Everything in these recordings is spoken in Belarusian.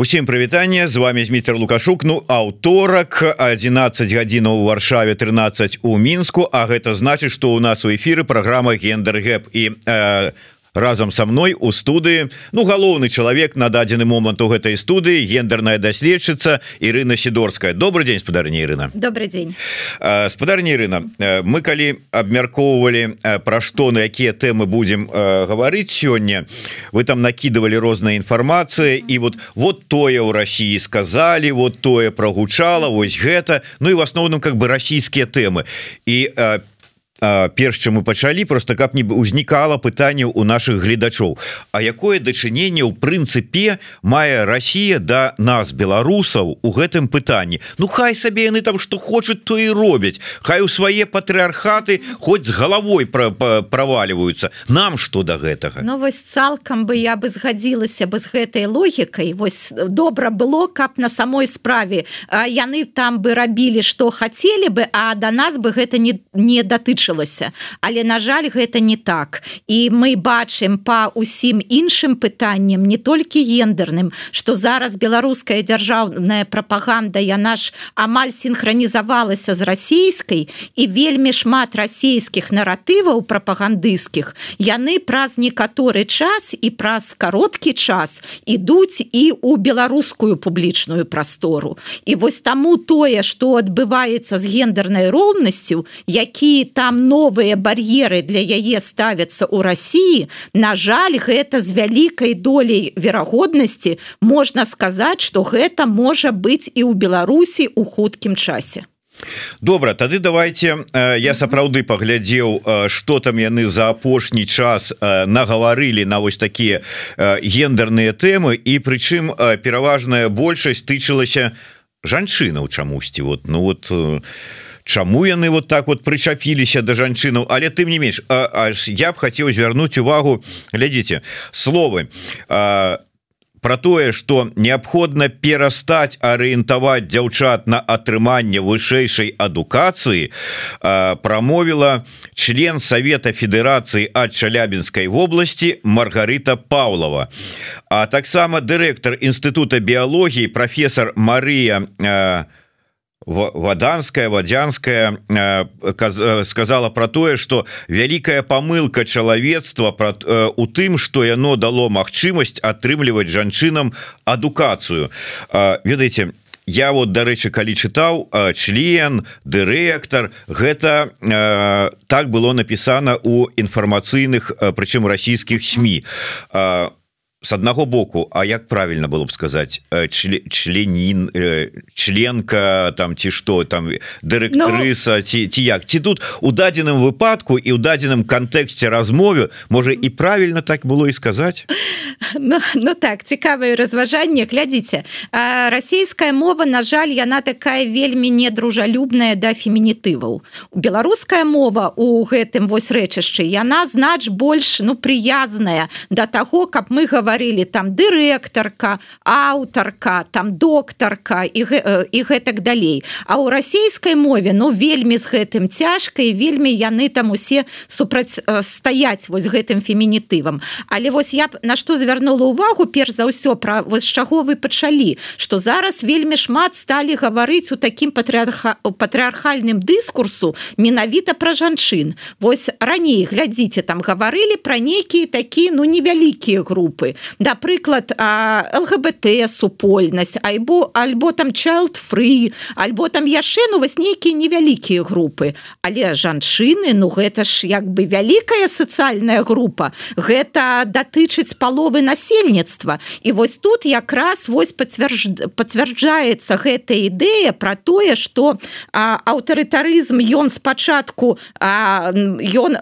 Усім прывітанне. З вами Зміцер Лукашук. Ну аўторак 11 гадзінаў у варшаве 13 у мінску. А гэта значыць што у нас у эфіры праграма гендер гэп і э, разам со мной у студыі. Ну галоўны чалавек на дадзены момант у гэтай студыі гендерная даследчыца Ірына сидорская добрый день спадарня Ірына. Добрый день спадарня Ірына мы калі абмяркоўвалі пра што на якія тэмы будем гаварыць сёння вы там накидывали розная інфармацыя і вот вот тое ў Росіі сказали вот тое прогучала Вось гэта. Ну і в асноўным как бы расійскія тэмы. І перш чым мы пачалі просто каб не узнікала пытанняў у наших гледачоў. А якое дачыненне ў прынцыпе мае Россия да нас беларусаў у гэтым пытанні? Ну хай сабе яны там что хочуць то і робяць. Хай у свае патрыархаты хоць з галавой пра, пра, праваливаются нам что до гэтага? Ну вось цалкам бы я бы згадзілася бы з гэтай логікай. Вось добра было каб на самой справе яны там бы рабілі что хацелі бы а до да нас бы гэта не не датычыла вырашылася але на жаль гэта не так. І мы бачым по усім іншым пытанням не толькі гендерным что зараз беларуская дзяржаўная прапаганда яна ж амаль синхронізавалася з расійскай і вельмі шмат расійскіх наратываў прапагандысцкіх яны праз некаторы час і праз кароткі час ідуць і у беларускую публічную прастору. І вось таму тое что адбываецца з гендернай роўнасцю які там новыя бар'еры для яе ставяцца ў Росіі На жаль гэта з вялікай долей верагоднасці можна сказаць что гэта можа быць і ў Беларусі у хуткім часе. Добра тады давайте я сапраўды паглядзеў что там яны за апошні час нагаварылі на вось такія гендерныя тэмы. І прычым пераважная большасць тычылася жанчынаў чамусьці. Вот ну вот у Чаму яны вот так вот прычапіліся да жанчынаў? Але тым не менш аж я б хацеў звярнуць увагу глядзіце словы а, про тое что неабходна перастаць арыентаваць дзяўчат на атрыманне вышэйшай адукацыі прамовіла член Савета Федэрацыі ад Чалябінскай вобласці Маргарыта Паўлова а таксама дырэктар інстытута біялогіі професор Марыя а, ваданская вадзянская э, э, сказала про тое что вялікая помылка чалавецтва про э, у тым что яно дало магчымасць атрымліваць жанчынам адукацыю ведаеце я вот дарэчы калі чытаў член дырэктар гэта так было написано у інфармацыйных прычым расійскіх сМ у с аднаго боку А як правильно было б сказать членін членка там ці что там дырэктрыса ну... ці, ці як? Ці тут у дадзеным выпадку і ў дадзеным кантэксце размове можа і правильно так было і сказать ну, ну так цікавае разважанне глядзіце расійская мова на жаль яна такая вельмі недружалюбная да фемінітываў беларуская мова у гэтым вось рэчышчы яна знач больш ну прыязная да таго каб мы говорим гаварылі там дырэктарка аўтарка там доктарка і, і гэтак далей. А ў расійскай мове ну вельмі з гэтым цяжка і вельмі яны там усе супраць стаяць вось гэтым фемінітывам. Але вось я на што звярнула увагу перш за ўсё пра вось чаго вы пачалі что зараз вельмі шмат сталі гаварыць у такім патрыарха патрыархальным дыскурсу менавіта пра жанчын. Вось раней глядзіце там гаварылі пра нейкія такія ну невялікія групы да прыклад лгбт супольнасць альбо альбо там child free альбо там яшчэ ну вось нейкія невялікія групы але жанчыны ну гэта ж як бы вялікая сацыяльная група. Гэта датычыць паловы насельніцтва. І вось тут якраз вось пацвярж пацвярджаецца гэтая ідэя про тое что аўтарытарызм ён спачатку ён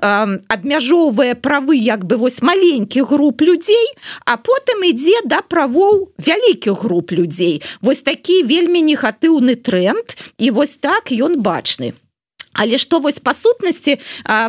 абмяжоўвае правы як бы вось маленькіх груп людзей а потым ідзе да правоў вялікіх груп людзей. Вось такі вельмі негатыўны тренд і вось так ён бачны Але что вось па сутнасці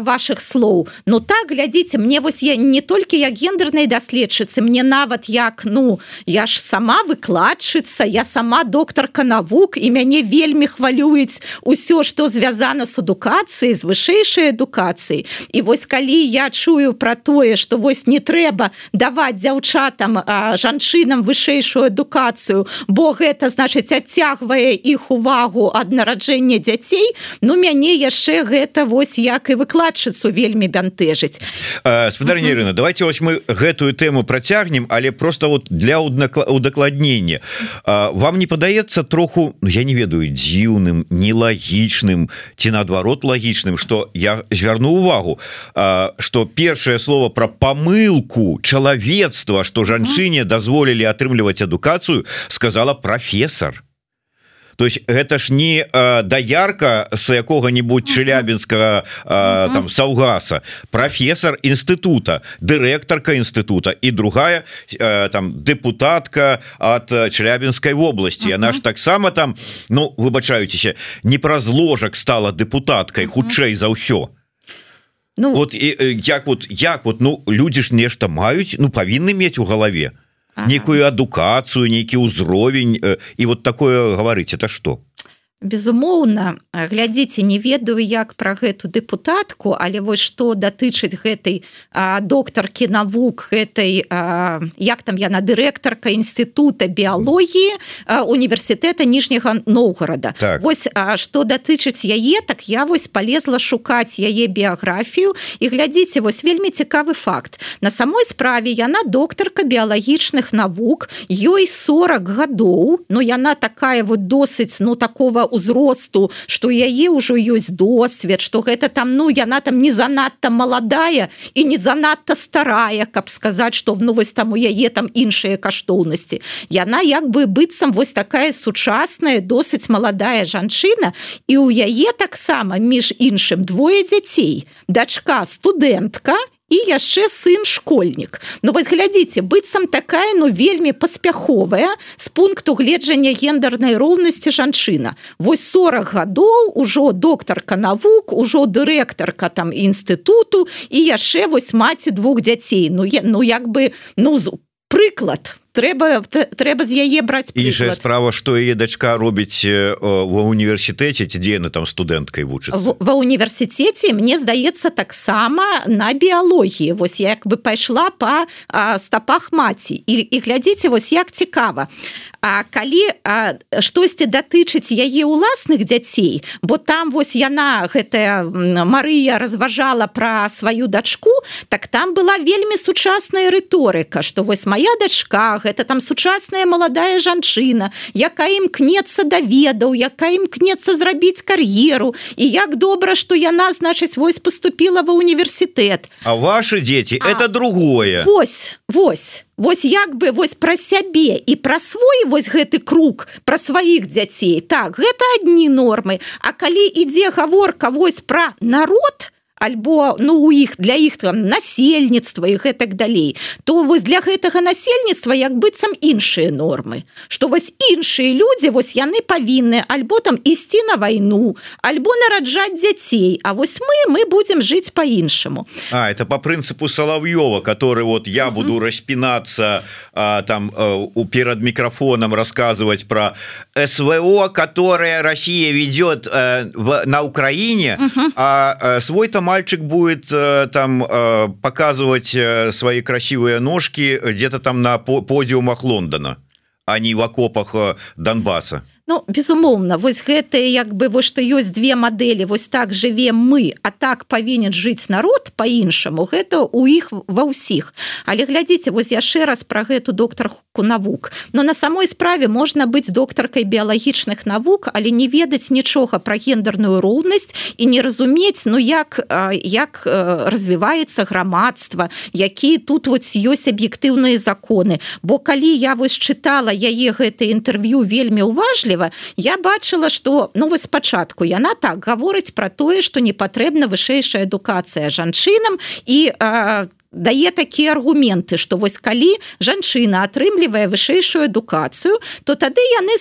ваших слоў. Ну так глядзіце мне вось я не толькі як гендернай даследчыцы мне нават як ну я ж сама выкладчыца я сама доктарка навук і мяне вельмі хвалююць усё что звязана с адукацыяй з вышэйшай адукацыяй. І вось калі я чую про тое что вось не трэба даваць дзяўчатам жанчынам вышэйшую адукацыю бо гэта значыць адцягвае іх увагу ад нараджэння дзяцей ну мяне яшчэ гэта вось як і выкладчыцу вельмі бянтэжыць. Спадарня Ірына давайте вось мы гэтую тэму працягнем але просто вот для удакладнення. Вам не падаецца троху ну, я не ведаю дзіўным нелагічным ці наадварот лагічным что я звярну увагу что першае слово про помылку чалавецтва что жанчыне дазволілі атрымліваць адукацыю сказала профессор то есть гэта ж не э, даярка с якога-нибудь челябинска э, там саўгаса. Профессор інстытута дырэктарка інстытута і другая э, там депутатка от челябинской области она ж таксама там ну выбачаюцеся не праз ложак стала депутаткай хутчэй за ўсё. Ну. Вот і як вот як вот ну людзі ж нешта маюць ну павінны мець у галаве ага. некую адукацыю нейкі ўзровень і вот такое гаварыць это что безумоўна глядзіце не ведаю як про гэту депутатку але вось что датычыць гэтай доктаркі навук гэтай а, як там яна дырэктарка інститута біялогіі універсітэта ніжняга Ноўгорада так. Вось что датычыць яе так я вось полезла шукаць яе біяграфію. І глядзіце вось вельмі цікавы факт. На самой справе яна доктарка біялагічных навук ёй 40 гадоў. Но яна такая вот досыць ну такого ўзросту что яе ўжо ёсць досвед что гэта там ну яна там не занадта маладая і не занадта старая каб сказаць что ну вось там у яе там іншыя каштоўнасці. Яна як бы быццам вось такая сучасная досыць маладая жанчына і у яе таксама між іншым двое дзяцей. Дачка студэнтка і яшчэ сын школьнік. Ну вось глядзіце быццам такая ну вельмі паспяховая з пункту гледжання гендернай роўнасці жанчына. Вось 40 гадоў ужо доктарка навук ужо дырэктарка там інстытуту і яшчэ вось маці двух дзяцей. Ну я ну як бы ну прыклад трэба трэба з яе браць іншая справа что яе дачка робіць ва універсітэце ці дзе на там студэнткай вучыцца? Ва універсітэце мне здаецца таксама на біялогіі. Вось як бы пайшла по стапах маці. І, і глядзіце вось як цікава. А калі штосьці датычыць яе ўласных дзяцей бо там вось яна гэтая Марыя разважала пра сваю дачку так там была вельмі сучасная рыторыка что вось моя дачка гэта там сучасная маладая жанчына якая імкнецца даведаў якая імкнецца зрабіць кар'еру. І як добра что яна значыць вось поступила ва універсітэт А ваши дзеці это другое. Вось Вось Вось як бы вось пра сябе і пра свой вось гэты круг пра сваіх дзяцей. Так гэта адні нормы. А калі ідзе гаворка вось пра народ то альбо ну у іх для іх там насельніцтва і гэтак далей то вось для гэтага насельніцтва як быццам іншыя нормы что вось іншыя людзі вось яны павінны альбо там ісці на вайну альбо нараджаць дзяцей А вось мы мы будем жыць по-іншаму А это по прынцыпу салав'ёва который вот я буду uh -huh. распінаться там у перад мікрафоном рассказывать про СВО которое Россия ведет в на Украине uh -huh. а свой там мальчик будет э, там э, показывать э, свои красивые ножки где-то там на подиумах Лондона а не в окопах Донбасса Ну безумоўна вось гэтые як бы вось што ёсць две мадэлі вось так жыве мы а так павінен жыць народ по-іншаму гэта у іх ва ўсіх але глядзіце вось яшчэ раз про гэту доктарку навук но на самой справе можна быць доктаркай біялагічных навук але не ведаць нічога про гендерную роўнасць і не разумець Ну як як развіваецца грамадства які тут вот ёсць аб'ектыўныя законы. Бо калі я вось чытала яе гэта інтэрв'ю вельмі уважліва асабліва я бачыла что ну вось спачатку яна так гаворыць про тое что не патрэбна вышэйшая адукацыя жанчынам і дае такія аргументы что вось калі жанчына атрымлівае вышэйшую адукацыю то тады яны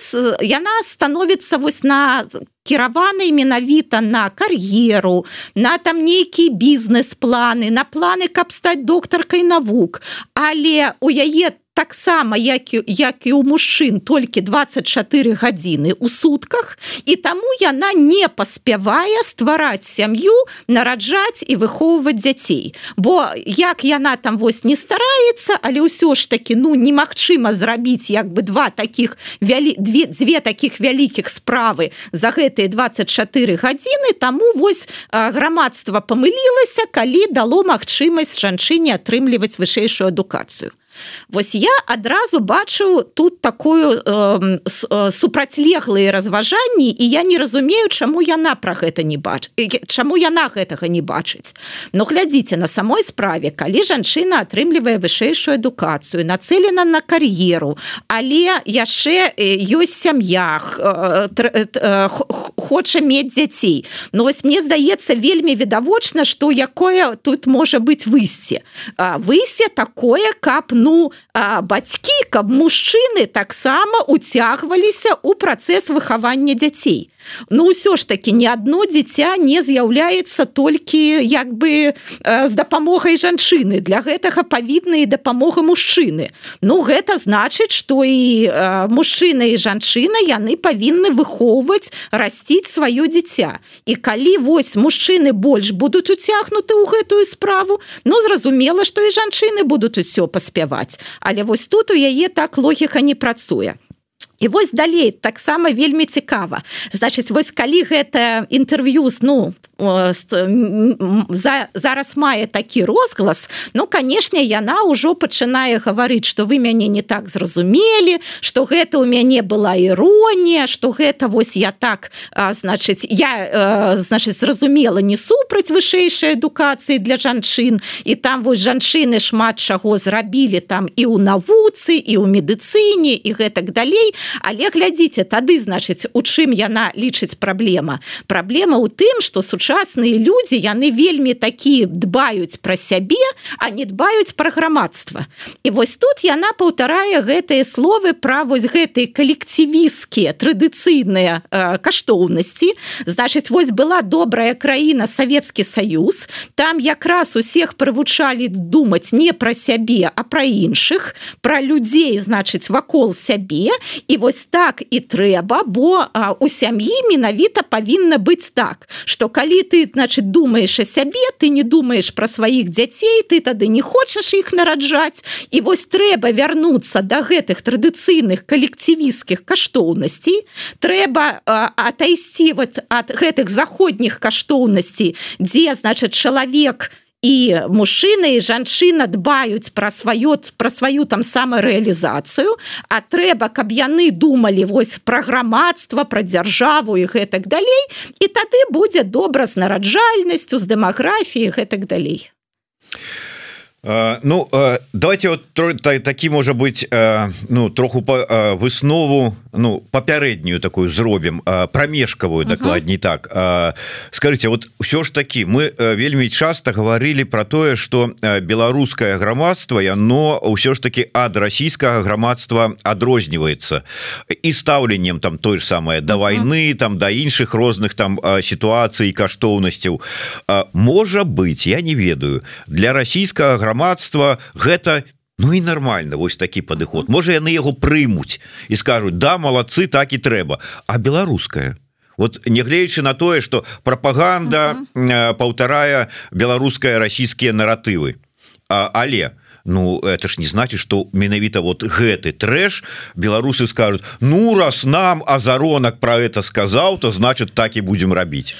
яна становіцца вось на кіраваны менавіта на кар'еру на там нейкія бізнес-планы на планы каб стаць доктаркай навук але у яе там таксама як і, як і у мужчын толькі 24 гадзіны у сутках і таму яна не паспявае ствараць сям'ю нараджаць і выхоўваць дзяцей. Бо як яна там вось не стараецца але ўсё ж таки ну немагчыма зрабіць як бы два таких вялі две дзве таких вялікіх справы за гэтые 24 гадзіны таму вось грамадства памылілася калі дало магчымасць жанчыне атрымліваць вышэйшую адукацыю Вось я адразу бачу тут такую э, супрацьлеглыя разважанні і я не разумею чаму яна про гэта не бач чаму яна гэтага не бачыць. Но глядзіце на самой справе калі жанчына атрымлівае вышэйшую адукацыю нацелена на кар'еру але яшчэ ёсць сям'ях хоча мець дзяцей. Ну вось мне здаецца вельмі відавочна что якое тут можа быть выйсце. Выйсце такое каб ну ну бацькі каб мужчыны таксама уцягваліся ў працэс выхавання дзяцей Ну ўсё ж таки ни одно дзіця не з'яўляецца толькі як бы з дапамогай жанчыны. Для гэтага павінна і дапамога мужчыны. Ну гэта значыць что і мужчына і жанчына яны павінны выхоўваць расціць сваё дзіця. І калі вось мужчыны больш будуць уцягнуты ў гэтую справу Ну зразумела что і жанчыны будуць усё паспяваць. Але вось тут у яе так логіка не працуе І вось далей таксама вельмі цікава. Значыць вось калі гэта інтэрв'ю ну за, зараз мае такі розглас ну канешне яна ўжо пачынае гаварыць что вы мяне не так зразумелі что гэта у мяне была іронія что гэта вось я так а, значыць я значыць зразумела не супраць вышэйшай адукацыі для жанчын. І там вось жанчыны шмат чаго зрабілі там і ў навуцы і ў медыцыне і гэтак далей але глядзіце тады значыць у чым яна лічыць праблема? Праблема ў тым что сучасныя людзі яны вельмі такі дбаюць пра сябе а не дбаюць пра грамадства. І вось тут яна паўтарае гэтыя словы пра вось гэтыя калектывісцкія традыцыйныя э, каштоўнасці. Значыць вось была добрая краіна Савецкі Саюз. Там якраз усіх прывучалі думаць не пра сябе а пра іншых пра людзей значыць вакол сябе. І вось так і трэба бо а, у сям'і менавіта павінна быць так что калі ты значит думаешь о сябе ты не думаешь про сваіх дзяцей ты тады не хочаш іх нараджаць. І вось трэба вярнуцца до да гэтых традыцыйных калектывісцкіх каштоўнасцей. Трэба атайсці вот ад гэтых заходніх каштоўнасцей дзе значит чалавек не і мужчына і жанчына дбаюць пра сваё пра сваю там самарэалізацыю а трэба каб яны думалі вось пра грамадства пра дзяржаву і гэтак далей і тады будзе добра з нараджальнасцю з дэмаграфіі гэтак далей. а Ну давайте вот такі можа быть ну троху по выснову ну папярэднюю такую зробім прамежкавую дакладней uh -huh. так скажите вот ўсё ж таки мы вельмі часто говорили про тое что беларускае грамадство яно ўсё ж таки ад расійскага грамадства адрозніваецца і стаўленнем там той же самое да войны uh -huh. там да іншых розных там сітуацый каштоўнасцяў можа быть я не ведаю для расійскага грамадства грамадства гэта Ну і нормально вось такі падыход. Можа яны яго прымуць і скажуць да малацы так і трэба а беларуская? Вот нягледзячы на тое что прапаганда uh -huh. паўтарая беларуская расійскія наратывы. А, але Ну это ж не значит что менавіта вот гэты трэш беларусы скажут ну раз нам азаронак про это сказаў то значит так і будем рабіць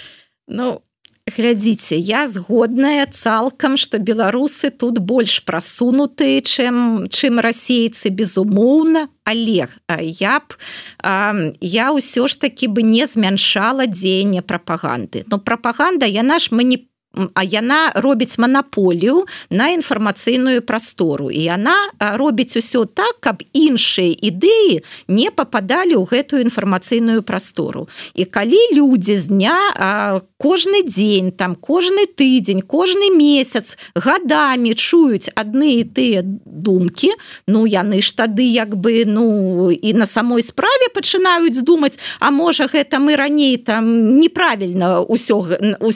Ну глядзіце я згодная цалкам что беларусы тут больш прасунутыя чым чым расейцы безумоўна. Олег я б я ўсё ж таки бы не змяншала дзеяння прапаганды. Но прапаганда яна ж мы не а яна робіць манаполію на інфармацыйную прастору. І яна робіць усё так каб іншыя ідэі не попадалі ў гэтую інфармацыйную прастору. І калі людзі з дня кожны дзень там кожны тыдзень кожны месяц годамі чуюць адны і тыя думкі ну яны ж тады як бы ну і на самой справе пачынаюць думаць А можа гэта мы раней там неправільна ўсё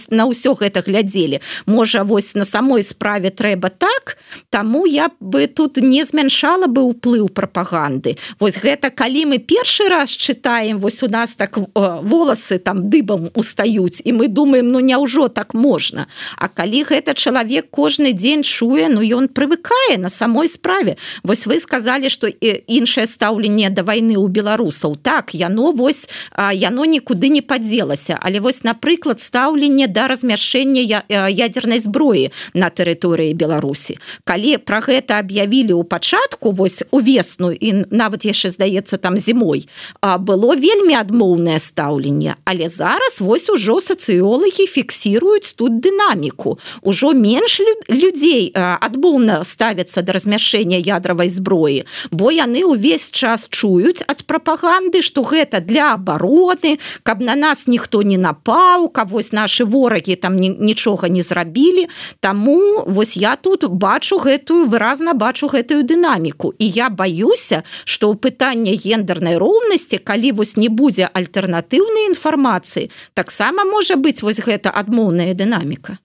на ўсё гэта глядзі глядзелі можа вось на самой справе трэба так таму я бы тут не змяншала бы ўплыў прапаганды. Вось гэта калі мы першы раз чытаем вось у нас так волосы там дыбам устаюць і мы думаем ну няўжо так можна? А калі гэта чалавек кожны дзень чуе ну ён прывыкае на самой справе. Вось вы сказали что іншае стаўленне да вайны у беларусаў. Так яно вось яно нікуды не падзелася. Але вось напрыклад стаўленне да размяшэння ядерной зброі на тэрыторыі Беларусі калі про гэта аб'явілі ў пачатку вось увесну і нават яшчэ здаецца там зімой было вельмі адмоўнае стаўленне. Але зараз вось ужо сацыолагі фіксируюць тут дынаміку. Ужо менш людзей адмоўна ставяцца да размяшэння ядравай зброі бо яны ўвесь час чуюць ад прапаганды что гэта для обороны каб на нас ніхто не напаў каб вось наши ворагі там нічого нічога не зрабілі. Таму вось я тут бачу гэтую выразна бачу гэтую дынаміку. І я баюся что ў пытанне гендернай роўнасці калі вось не будзе альтэрнатыўнай інфармацыі таксама можа быць вось гэта адмоўная дынаміка.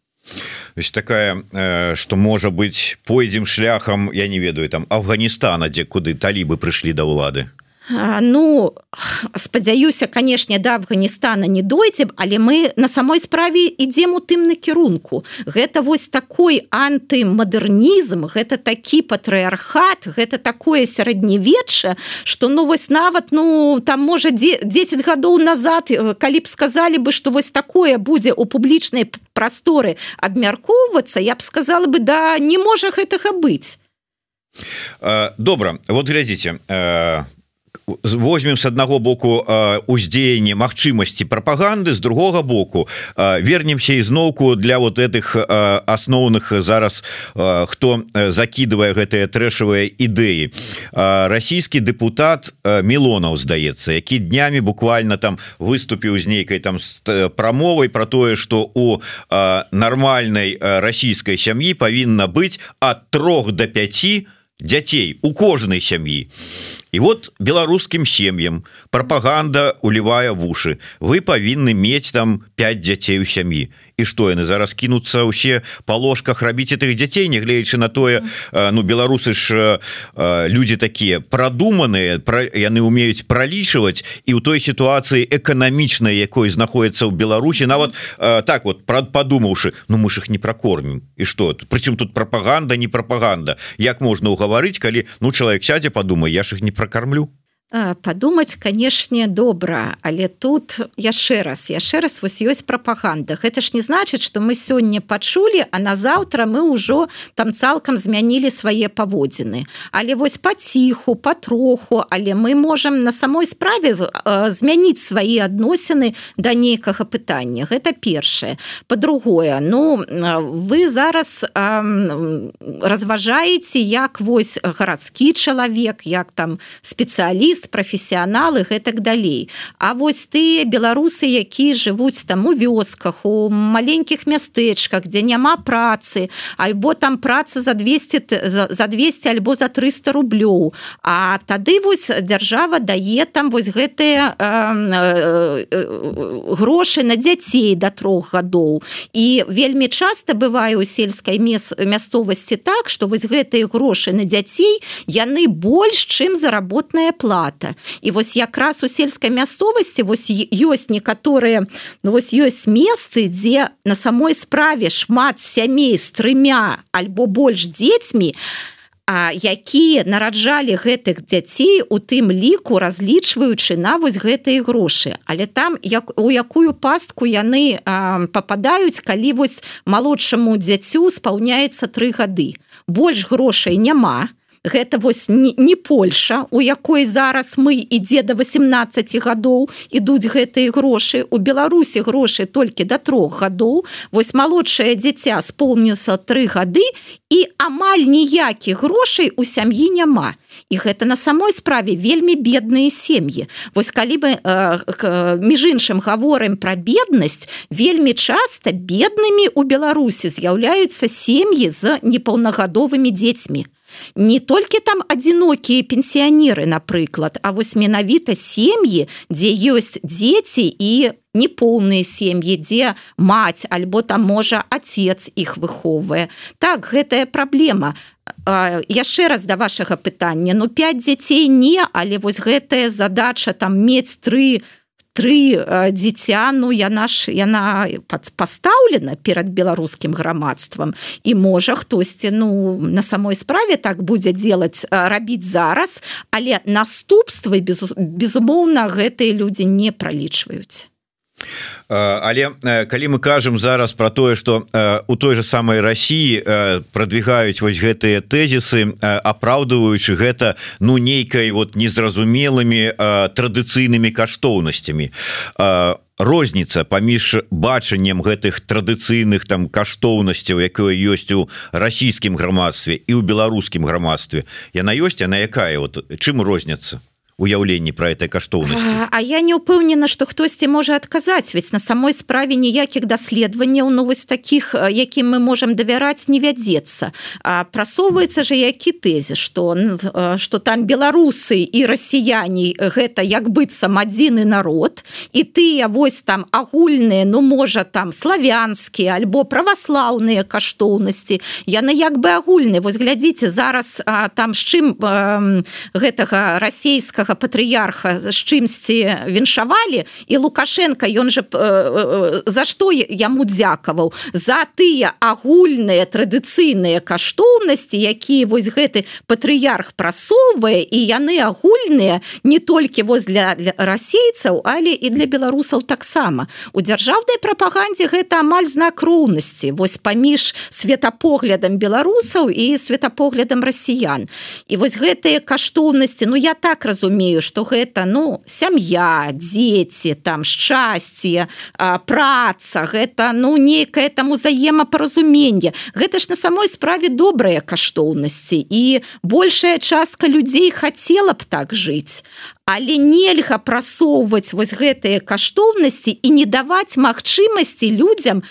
Такая что можа быть пойдзем шляхам я не ведаю там Афганістана дзе куды талібы прыйшлі да ўлады Ну спадзяюся канешне да Афганістана не дойдзе але мы на самой справе ідзем у тым накірунку. Гэта вось такой антымадэрнізм гэта такі патрыархат гэта такое сярэднявечча что ну вось нават ну там можа 10 гадоў назад калі б сказалі бы что вось такое будзе у публічнай прасторы абмяркоўвацца я б сказала бы да не можа гэтага быць. Добра вот глядзіце по возьмем с аднаго боку уздзеянне магчымасці прапаганды з другога боку вернемся ізноўку для вот этих асноўных зараз хто закидывае гэтыя трэшавыя ідэі. Расійскі депутат милонаў здаецца які днямі буквально там выступіў з нейкай там прамовай про тое что у нармальной расійскай сям'і павінна быць от трех до 5 дзяцей у кожнай сям'і і вот беларускім сем'ям прапаганда улівае вушы. Вы павінны мець там 5 дзяцей у сям'і і што яны зараз кінуцца ўсе па ложках рабіць тых дзяцей нягледзячы на тое ну беларусы ж людзі такія прадуманыя пра яны умеюць пралічваць і ў той сітуацыі эканамічнай якой знаходіцца ў Беларусі нават так вот прад падумаўшы Ну мы ж их не пракормім і что прычым тут прапаганда не прапаганда. Як можна ўгаварыць калі ну чалавек сядзе падумай я ж их не пракармлю падумаць канешне добра але тут яшчэ раз яшчэ раз вось ёсць прапаганда. Гэта ж не значыць что мы сёння пачулі а на заўтра мы ўжо там цалкам змянілі свае паводзіны. Але вось паціху патроху але мы можем на самой справе змяніць свае адносіны да нейкага пытання. Гэта першае. По-другое Ну вы зараз разважаеце як вось гарадскі чалавек як там спецыяліст журналіст прафесіяналы гэтак далей. А вось ты беларусы які жывуць там у вёсках у маленькіх мястэчках дзе няма працы альбо там праца за 200 за 200 альбо за 300 рублёў. А тады вось дзяржава дае там вось гэтыя э, э, грошы на дзяцей до трох гадоў. І вельмі часто бывае у сельскай мес мясцовасці так что вось гэтыя грошы на дзяцей яны больш чым заработная плата багата і вось якраз у сельскай мясцовасці вось ёсць некаторыя ну, вось ёсць месцы дзе на самой справе шмат сямей з трымя альбо больш дзецьмі а якія нараджалі гэтых дзяцей у тым ліку разлічваючы на вось гэтыя грошы. Але там як у якую пастку яны попадаюць калі вось малодшаму дзяцю спаўняецца тры гады. Больш грошай няма гэта вось не, не Польша у якой зараз мы ідзе до 18 гадоў ідуць гэтыя грошы. У Беларусі грошы толькі до трох гадоў. Вось малодшае дзіця сполнился три гады і амаль ніякіх грошай у сям'і няма. І гэта на самой справе вельмі бедныя сем'і. Вось калі бы э, між іншым гаворым про беднасць вельмі часто беднымі у Беларусі з'яўляюцца сем'і з непаўнагадовымі дзецьмі не толькі там адзінокія пенсіянеры напрыклад а вось менавіта сем'і дзе ёсць дзеці і неполныя сем'і дзе маць альбо там можа отец іх выхоўвае так гэтая праблема яшчэ раз да вашага пытання ну 5 дзяцей не але вось гэтая задача там мець тры тры дзіця ну яна ж яна пастаўлена перад беларускім грамадствам і можа хтосьці ну на самой справе так будзе делать рабіць зараз але наступствы без, безумоўна гэтыя людзі не пралічваюць але калі мы кажам зараз про тое что у той же самой России продвигаюць вось гэтыя тезісы апраўдываючы гэта ну нейкай вот незразумелымі традыцыйнымі каштоўнасцямі. Розніца паміж бачаннем гэтых традыцыйных там каштоўнасцяў якое ёсць у расійскім грамадстве і ў беларускім грамадстве. Яна ёсць она якая? Вот чым розняцца уяўленні про этой каштоўнасці? А, а я не ўпэўнена что хтосьці можа адказаць ведь на самой справе ніякіх даследаванняў ну вось таких якім мы можем давяраць не вядзецца. Прасоўваецца же які тэзе что что там беларусы і расіяне гэта як быццам адзіны народ і тыя вось там агульныя ну можа там славянскія альбо праваслаўныя каштоўнасці яны як бы агульныя. Вось глядзіце зараз а, там з чым а, гэтага расійскага гэтага патрыярха з чымсьці віншавалі і лукашенко ён же э, э, за што яму дзякаваў? За тыя агульныя традыцыйныя каштоўнасці якія вось гэты патрыярх прасоўвае і яны агульныя не толькі воз для, для расейцаў але і для беларусаў таксама. У дзяржаўнай прапагандзе гэта амаль знак роўнасці вось паміж светапоглядам беларусаў і светапоглядам расіян. І вось гэтыя каштоўнасці Ну я так разумею разумею что гэта ну сям'я дзеці там шчасце праца гэта ну некае там узаемапаразуменне. Гэта ж на самой справе добрыя каштоўнасці і большая частка людзей хацела б так жыць. Але нельга прасоўваць вось гэтыя каштоўнасці і не даваць магчымасці людзям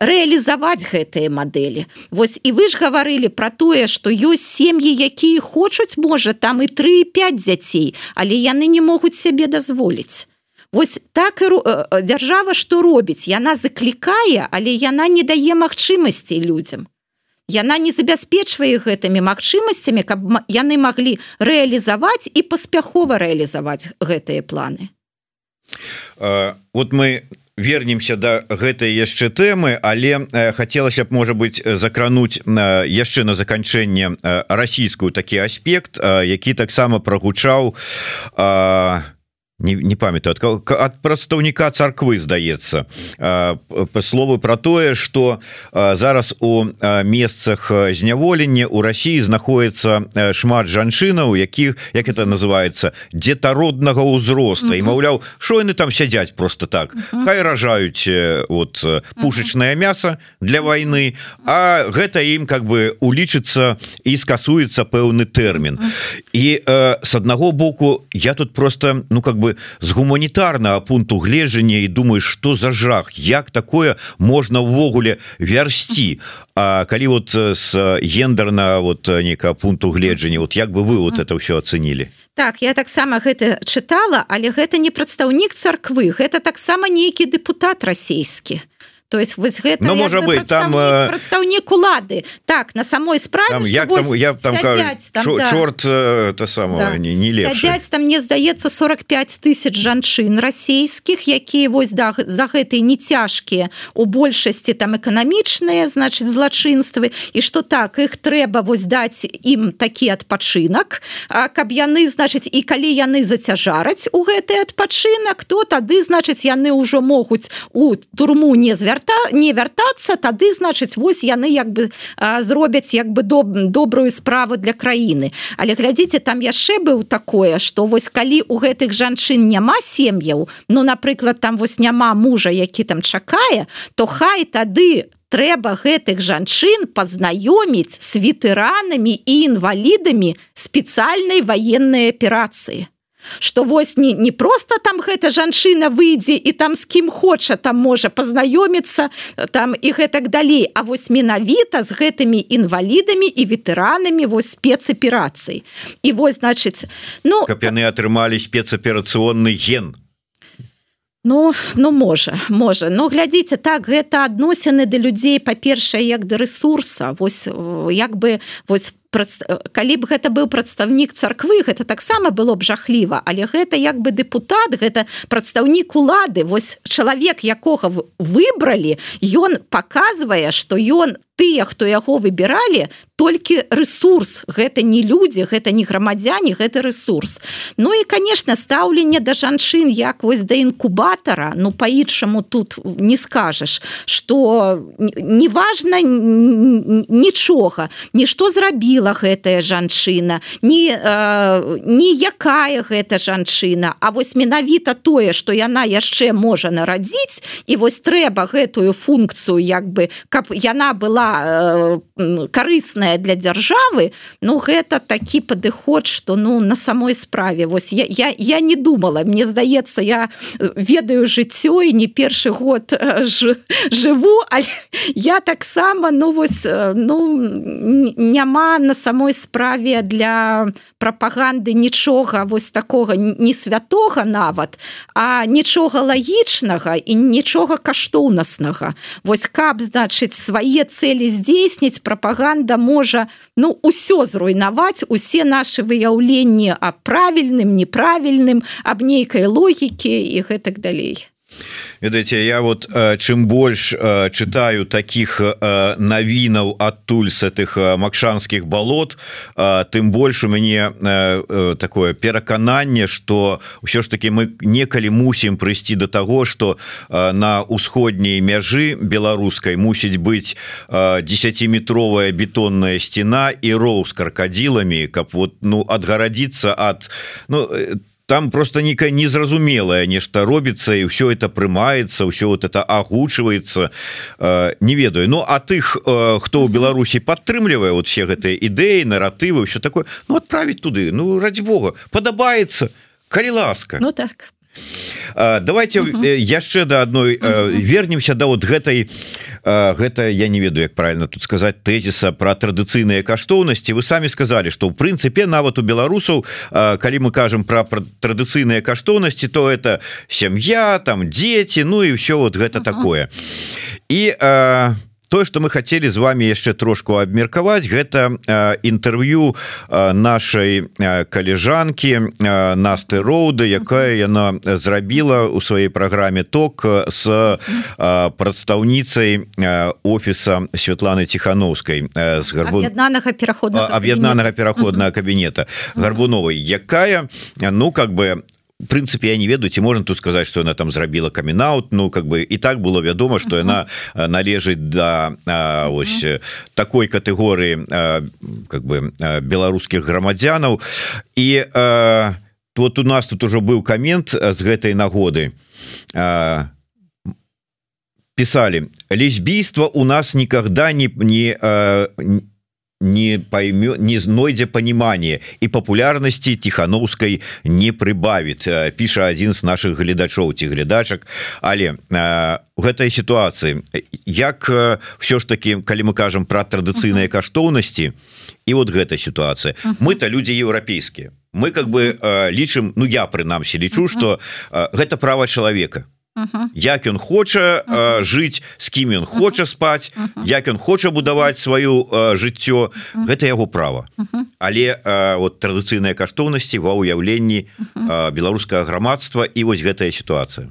рэалізаваць гэтыя мадэлі. Вось і вы ж гаварылі пра тое што ёсць сем'і якія хочуць можа там і 35 дзяцей але яны не могуць сябе дазволіць. Вось так і дзяржава што робіць? Яна заклікае але яна не дае магчымасцей людзям. Яна не забяспечвае гэтымі магчымасцямі каб яны маглі рэалізаваць і паспяхова рэалізаваць гэтыя планы. Uh, вот мы вернемся до гэтай яшчэ тэмы але э, хацелася б можа быть закрануть э, яшчэ на заканчэнне э, расійскую такі аспект э, які таксама прогучаў э, не, не памятаю ад, ад прадстаўніка царквы здаецца по слову про тое что зараз у месцах зняволення у Росіі знаходіцца шмат жанчынаў якіх як это называется дзетароднага ўзроста і маўляў що яны там сядзяць просто так? Хай ражаюць вот пушачное мясо для войны а гэта ім как бы улічыцца і скасуецца пэўны тэрмін і с аднаго боку я тут просто ну как бы бы з гуманітарнага пункту гледжання і думаешь что за жах як такое можна ўвогуле вярсці? А калі вот с гендерна вот нека пункту гледжання вот як бы вы вот это все оценілі так я таксама гэта чытала але гэта не прадстаўнік царквы гэта таксама нейкі депутат расійскі то есть вось гэта ну, можа быть там э, прадстаўнік улады так на самой справе там, як там, я там, сядять, там да. чорт это само да. не, не лепш там мне здаецца 45 тысяч жанчын расійскіх якія вось да за гэтай не цяжкія у большасці там эканамічныя значыць злачынствы і что так их трэба вось даць ім такі адпачынак каб яны значыць і калі яны зацяжараць у гэты адпачынак то тады значыць яны ўжо могуць у турму не звяртаць вярта не вяртацца тады значыць вось яны як бы зробяць як бы доб добрую справу для краіны. Але глядзіце там яшчэ быў такое что вось калі у гэтых жанчын няма сем'яў ну напрыклад там вось няма мужа які там чакае то хай тады трэба гэтых жанчын пазнаёміць с ветэранамі і інвалідамі спецыяльнай военной аперацыі что вось не не просто там гэта жанчына выйдзе і там з кім хоча там можа пазнаёміцца там і гэтак далей. А вось менавіта з гэтымі інвалідамі і ветэранамі вось спецаперацый і вось значыць ну каб яны атрымалі спецаперацыйны ген. Ну ну можа можа. Но глядзіце так гэта адносіны да людзей па-першае як да ресурса вось як бы вось калі б гэта быў прадстаўнік царквы гэта таксама было б жахліва. Але гэта як бы депутат гэта прадстаўнік улады. Вось чалавек якога выбралі ён показывае что ён тыя хто яго выбіралі толькі ресурс гэта не людзі гэта не грамадзяне гэта ресурс Ну і конечно стаўленне да жанчын як вось да інкубатора ну по-іншаму тут не скажешь что неважно нічога. Нішто зрабіла гэтая жанчына. Не ніякая гэта жанчына. А вось менавіта тое что яна яшчэ можа нарадзіць і вось трэба гэтую функцыю як бы каб яна была Э, карысная для дзяржавы Ну гэта такі падыход что ну на самой справе. Вось я, я, я не думала. Мне здаецца я ведаю жыццё і не першы год э, ж, жыву але я таксама ну вось э, ну няма на самой справе для прапаганды нічога вось такога не святого нават а нічога лагічнага і нічога каштоўнаснага. Вось каб значыць свае цели здзейсніць прапаганда можа ну ўсё зруйнаваць усе наши выяўленні а правільным неправільным аб нейкай логікі і гэтак далей ведаеце я вот э, чым больш э, чытаю таких э, навінаў адтуль с этих макшанскіх балот тым больш у мяне такое перакананне что ўсё ж таки мы некалі мусім прыйсці до того что на усходняй мяжы беларускай мусіць быть десятиметровая бетонная стена і роў с крокодилами каб вот ну отгарадиться от ну там просто некая незразумелая нешта робіцца і все это прымаецца все вот это агучваецца э, не ведаю. Ну а тых э, хто ў Беларусі падтрымлівае вот все гэтыя ідэі наратывы все такое ну отправить туды Ну ради Бога падабаецца калі ласка Ну так давайте яшчэ до одной вернемся да вот гэтай гэта я не ведаю як правильно тут сказать тезіса про традыцыйныя каштоўнасці. Вы самі сказали что в прынцыпе нават у беларусаў калі мы кажам про традыцыйныя каштоўнасці то это сям'я там дети Ну і все вот гэта такое. І а тое что мы хотели з вами яшчэ трошку абмеркаваць гэта інтэрв'ю нашай каліжанкі насты роуды якая яна зрабіла у сваёй праграме ток с прадстаўніцай офіса Святланы тихохановскай з гарбунанага перахода аб'яднанага пераходнага кабінета гарбуновай якая ну как бы прынцыпе я не ведаю ці можна тут сказаць что она там зрабіла камінаут Ну как бы і так было вядома что яна належыць да а, ось такой катэгорыі как бы беларускіх грамадзянаў і а, вот у нас тут ужо быў камент з гэтай нагоды. А, писали лесбійство у нас никогда не не не не поймет не знойдзе понимание и популярности тихохановской не прибавит э, піша один з наших гледачоў ці глядачак але э, у гэтай ситуации як э, все ж таки калі мы кажем про традыцыйныя каштоўнасці і вот гэта ситуация мы-то люди еўрапейскія. Мы как бы лічым Ну я прынамсі лічу что гэта право человека як ён хоча жыць з кім ён хоча спаць як ён хоча будаваць сваю жыццё гэта яго права. Але вот традыцыйныя каштоўнасці ва ўяўленні беларускага грамадства і вось гэтая сітуацыя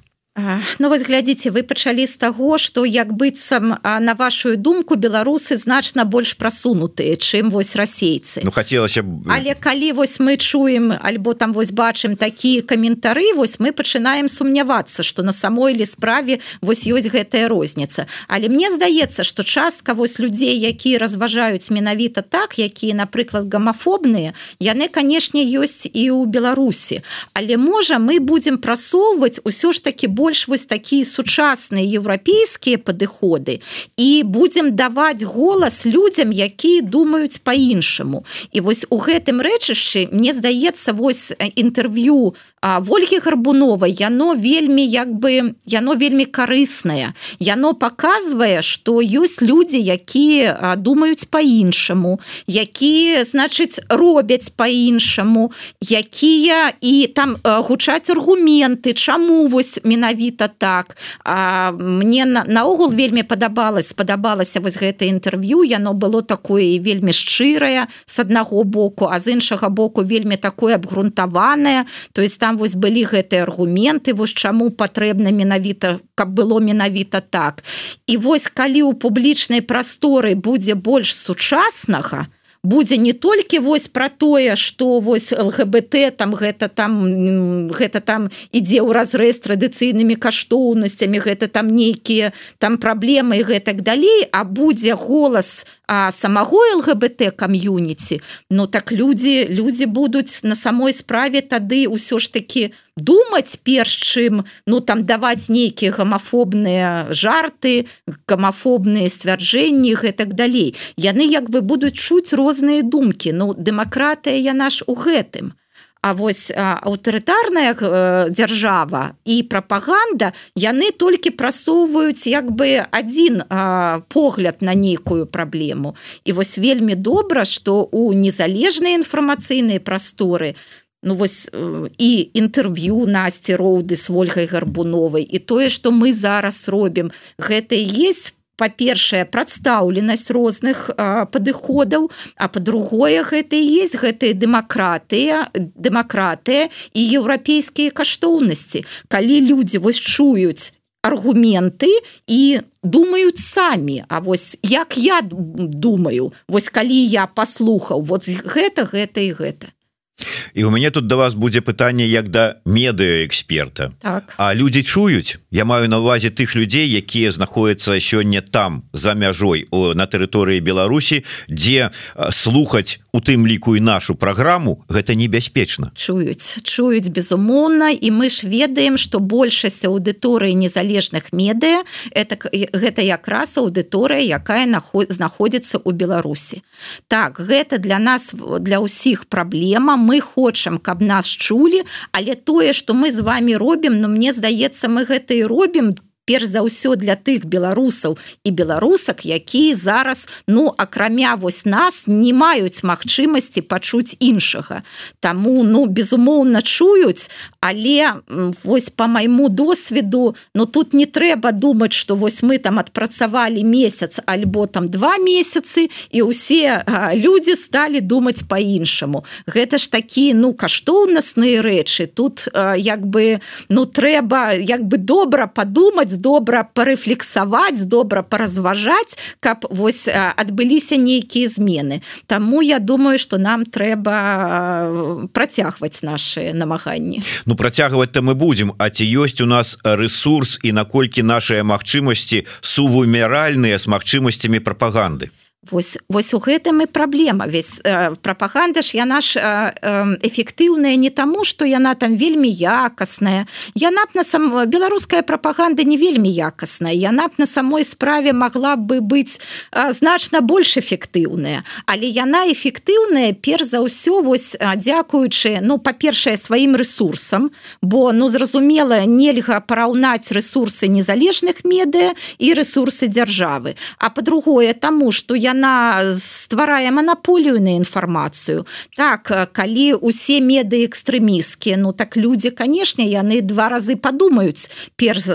Ну вось глядзіце вы пачалі з таго што як быццам на вашу думку беларусы значна больш прасунутыя чым вось расейцы. Ну хацелася б але калі вось мы чуем альбо там вось бачым такія каментары вось мы пачынаем сумнявацца што на самой ли справе вось ёсць гэтая розніца. Але мне здаецца што частка вось людзей якія разважаюць менавіта так якія напрыклад гамафобныя яны канешне ёсць і ў беларусі. Але можа мы будзем прасоўваць усё ж таки больше больш вось такія сучасныя еўрапейскія падыходы і будзем даваць голас людзям якія думаюць по-іншаму і вось у гэтым рэчышчы мне здаецца вось інтэрв'ю ольгі гарбуновай яно вельмі як бы яно вельмі карыснае. Яно показвае что ёсць людзі якія думаюць по-іншаму якія значыць робяць по-іншаму якія і там гучаць аргументы чаму вось менавіта менавіта так. А мне наогул на вельмі падабалось спадабалася вось гэта інтэрв'ю. Яно было такое вельмі шчырае с аднаго боку а з іншага боку вельмі такое абгрунтаванае. То есть там вось былі гэтыя аргументы вось чаму патрэбна менавіта каб было менавіта так. І вось калі ў публічнай прасторы будзе больш сучаснага то будзе не толькі вось про тое что вось лгбт там гэта там гэта там ідзе ў разрэз традыцыйнымі каштоўнасцямі гэта там нейкія там праблемы гэтак далей а будзе голас а самого лгбт кам'юніці Ну так людзі людзі будуць на самой справе тады ўсё ж таки у думаць перш чым ну там даваць нейкія гамафобныя жарты гамафобныя сцвярджэнні гэтак далей. Яны як бы будуць чуць розныя думкі. Ну дэмакратыя яна ж у гэтым А вось аўтарытарная э, дзяржава і прапаганда яны толькі прасоўваюць як бы адзін погляд на нейкую праблему. І вось вельмі добра што у незалежныя інфармацыйныя прасторы ну вось і інтэрв'ю насці роўды с ольгай гарбуновай і тое што мы зараз робім гэта есть па-першае прадстаўленасць розных падыходаў а па-другое гэта і есть гэтыя дэмакратыя дэмакратыя і еўрапейскія каштоўнасці. Калі людзі вось чуюць аргументы і думаюць самі А вось як я думаю вось калі я паслухаў вот гэта гэта і гэта і у мяне тут до вас будзе пытанне як да медыаэксперта так. А людзі чуюць я маю на увазе тых людзей якія знаходзяцца сёння там за мяжой о на тэрыторыі Беларусі дзе слухаць у тым ліку і нашу праграму гэта небяспечна. Чуюць чуюць безумоўна і мы ж ведаем что большасць аўдыторыі незалежных медыа это гэта якраз аўдыторыя якая наход знаходзіцца ў Беларусі. Так гэта для нас для ўсіх праблема мы хочам каб нас чулі але тое что мы з вами робім но мне здаецца мы гэта і робім то перш за ўсё для тых беларусаў і беларусак якія зараз ну акрамя вось нас не маюць магчымасці пачуць іншага. Таму ну безумоўна чуюць але вось по майму досведу но тут не трэба думаць что вось мы там адпрацавалі месяц альбо там два месяцы і усе люди сталі думаць по-іншаму гэта ж такі ну каштоўнасныя рэчы. Тут як бы ну трэба як бы добра подумать даваць добра парэфлексаваць добра паразважаць каб вось адбыліся нейкія змены. Таму я думаю что нам трэба працягваць наши намаганні. Ну працягваць то мы будем А ці ёсць у нас ресурс і наколькі наши магчымасці сувымеральныя з магчымасцямі прапаганды Вось, вось у гэтым і праблема. Весь э, прапаганда ж яна ж э, эфектыўная не таму што яна там вельмі якасная. Яна б на сам беларуская прапаганда не вельмі якасная. Яна б на самой справе могла бы быць э, значна больш эфектыўная. Але яна эфектыўная перш за ўсё вось дзякуючы ну па-першае сваім ресурсам бо ну зразумела нельга параўнаць ресурсы незалежных медыа і ресурсы дзяржавы. А по-другое таму что я яна стварае манаполію на інфармацыю. Так калі усе меды экстрэміскія ну так людзі канешне яны два разы падумаюць перш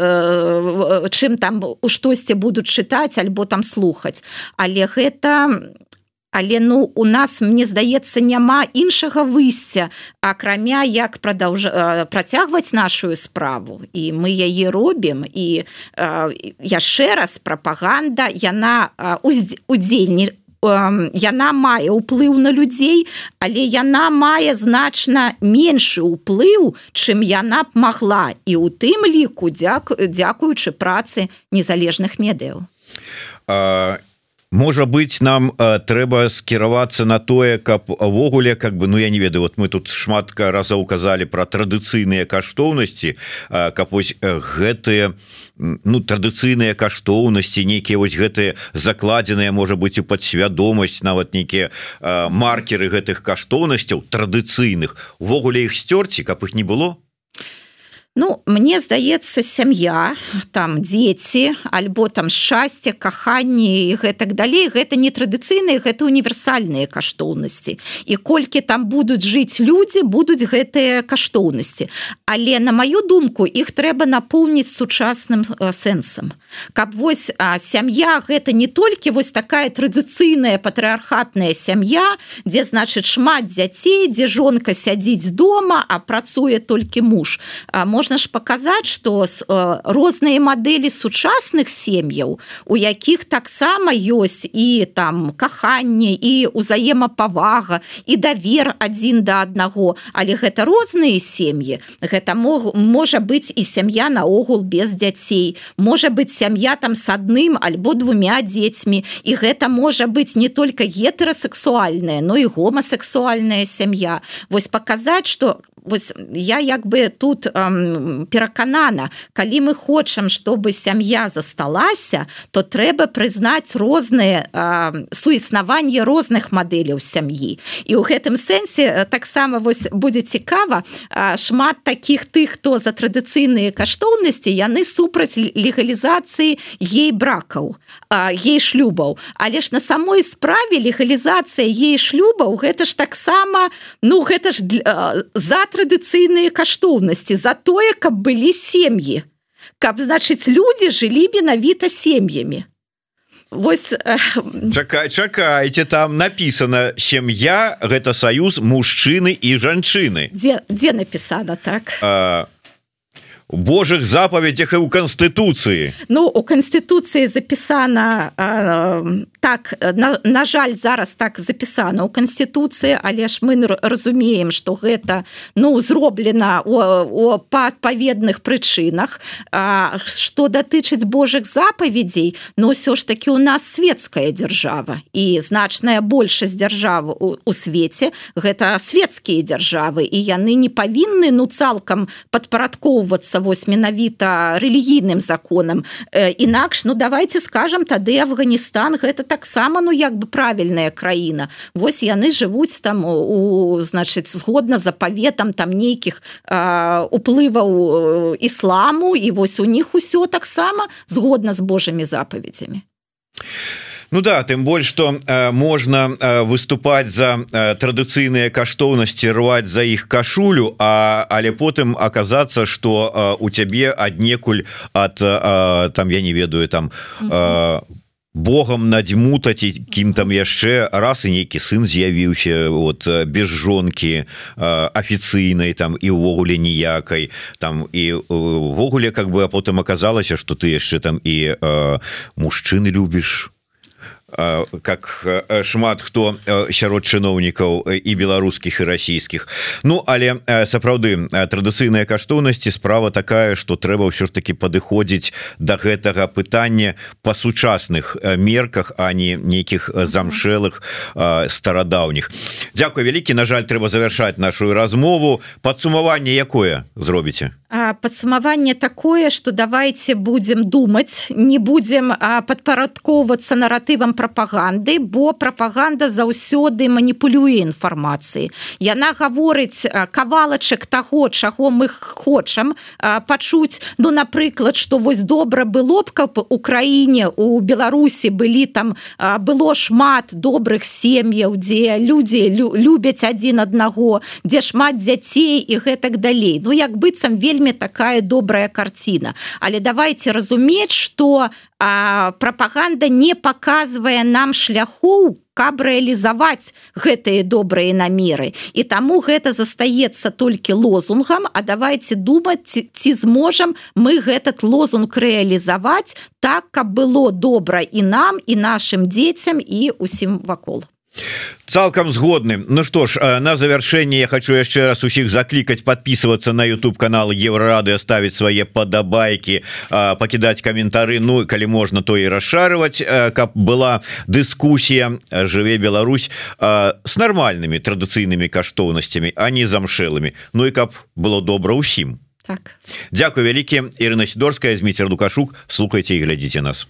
чым там у штосьці будуць чытаць альбо там слухаць. Але гэта але ну у нас мне здаецца няма іншага выйсця акрамя як продолж працягваць нашу справу. І мы яе робім і яшчэ раз прапаганда яна удзельні яна мае ўплыў на людзей але яна мае значна меншы ўплыў чым яна б магла. І у тым ліку дзяк дзякуючы працы незалежных медыяў можа быть нам э, трэба скіравацца на тое каб увогуле как бы ну я не ведаю вот мы тут шматка раза указалі про традыцыйныя каштоўнасці э, каб вось гэтыя ну традыцыйныя каштоўнасці нейкія вось гэтыя закладзеныя можа быть у падсвядомасць нават нейкія э, маркеры гэтых каштоўнасцяў традыцыйных увогуле іх сцёрці каб іх не было Ну мне здаецца сям'я там дзеці альбо там шчасце каханні і гэтак далей гэта не традыцыйныя гэта універсальныя каштоўнасці. І колькі там будуць жыць людзі будуць гэтыя каштоўнасці. Але на маю думку іх трэба напоўніць сучасным сэнсам. Каб вось сям'я гэта не толькі вось такая традыцыйная патрыархатная сям'я дзе значыць шмат дзяцей дзе жонка сядзіць дома а працуе толькі муж. Можна можна ж паказаць что э, розныя мадэлі сучасных сем'яў у якіх таксама ёсць і там каханне і узаемапавага і давер адзін да аднаго. Але гэта розныя сем'і. Гэта мог можа быць і сям'я наогул без дзяцей. Можа быть сям'я там с адным альбо двумя дзецьмі. І гэта можа быць не только гетерасексуальная но і гомасексуальная сям'я. Вось паказаць что вось я як бы тут эм, пераканана калі мы хочам чтобы сям'я засталася то трэба прызнаць розныя э, суіснаванне розных мадэляў сям'і. І ў гэтым сэнсе таксама вось будзе цікава э, шмат таких тых хто за традыцыйныя каштоўнасці яны супраць легалізацыі ей бракаў ей шлюбаў. Але ж на самой справе легалізацыя ей шлюбаў гэта ж таксама ну гэта ж для, за традыцыйныя каштоўнасці за тое каб былі сем'і каб значыць людзі жылі менавіта сем'ямі Вось чакай чакайце там написано сям'я гэта саюз мужчыны і жанчыны дзе, дзе напісана так? А, Божых запаведях і ў канстытуцыі Ну у канстытуцыі запісана э, так на, на жаль зараз так запісана ў канстытуцыі але ж мы разумеем что гэта ну зроблена о па адпаведных прычынах что датычыць Божых запаведзей но ўсё ж таки у нас светская дзяржава і значная большасць дзяржавы у, у свеце гэта светецкія дзяржавы і яны не павінны ну цалкам падпарадкоўвацца вось менавіта рэлігійным законам. Інакш ну давайте скажем тады Афганістан гэта таксама ну як бы правільная краіна. Вось яны жывуць там у значыць згодна запаветам там нейкіх уплываў ісламу і вось у них усё таксама згодна з Божымі запаведзямі. а Ну да тым больш что э, можна э, выступаць за э, традыцыйныя каштоўнасці рваць за іх кашулю а але потым аказацца что э, у цябе аднекуль от э, там я не ведаю там э, Богом надзьмутаць кім там яшчэ раз і нейкі сын з'явіўся вот без жонкі афіцыйнай там і ўвогуле ніякай там і увогуле как бы а потым аказалася что ты яшчэ там і э, мужчыны любіш как шмат хто сярод чыноўнікаў і беларускіх і расійскіх. Ну але сапраўды традыцыйныя каштоўнасці справа такая что трэба ўсё ж таки падыходзіць до гэтага пытання по сучасных мерках а не нейкіх замшэлых старадаўніх. Дякую вялікі На жаль трэба завершаць нашу размову. Падсумаванне якое зробіце? Падсумаванне такое что давайте будем думаць не будем падпарадковацца наратывам прапаганды бо прапаганда заўсёды маніпулюе інфармацыі яна гаворыць кавалачак таго чаго мы хочам пачуць. Ну напрыклад что вось добра было б каб у краіне у Беларусі былі там было шмат добрых сем'яў дзе людзі любяць адзін аднаго дзе шмат дзяцей і гэтак далей. Ну як быццам вельмі такая добрая карціна. Але давайте разумець что а прапаганда не показывае нам шляхоў каб рэалізаваць гэтыя добрыя намеры. І таму гэта застаецца толькі лозунгам А давайте думаць ці, ці зможам мы гэтат лозунг рэалізаваць так каб было добра і нам і нашим дзецям і усім вакол цалкам згодным Ну что ж э, на завершэнне я хочу яшчэ раз усіх заклікаць подписываться на YouTube канал еврорады ставить свае падабайки э, покидать каментары. Ну калі можна то і расшарывать э, каб была дыскусія. Жыве Беларусь с нормальными традыцыйнымі каштоўнасцямі а не замшэлымі. Ну і каб было добра ўсім. Так. Дякую вялікі Ірына сидорская Зміцер лукашук. Слухайте і глядзіце нас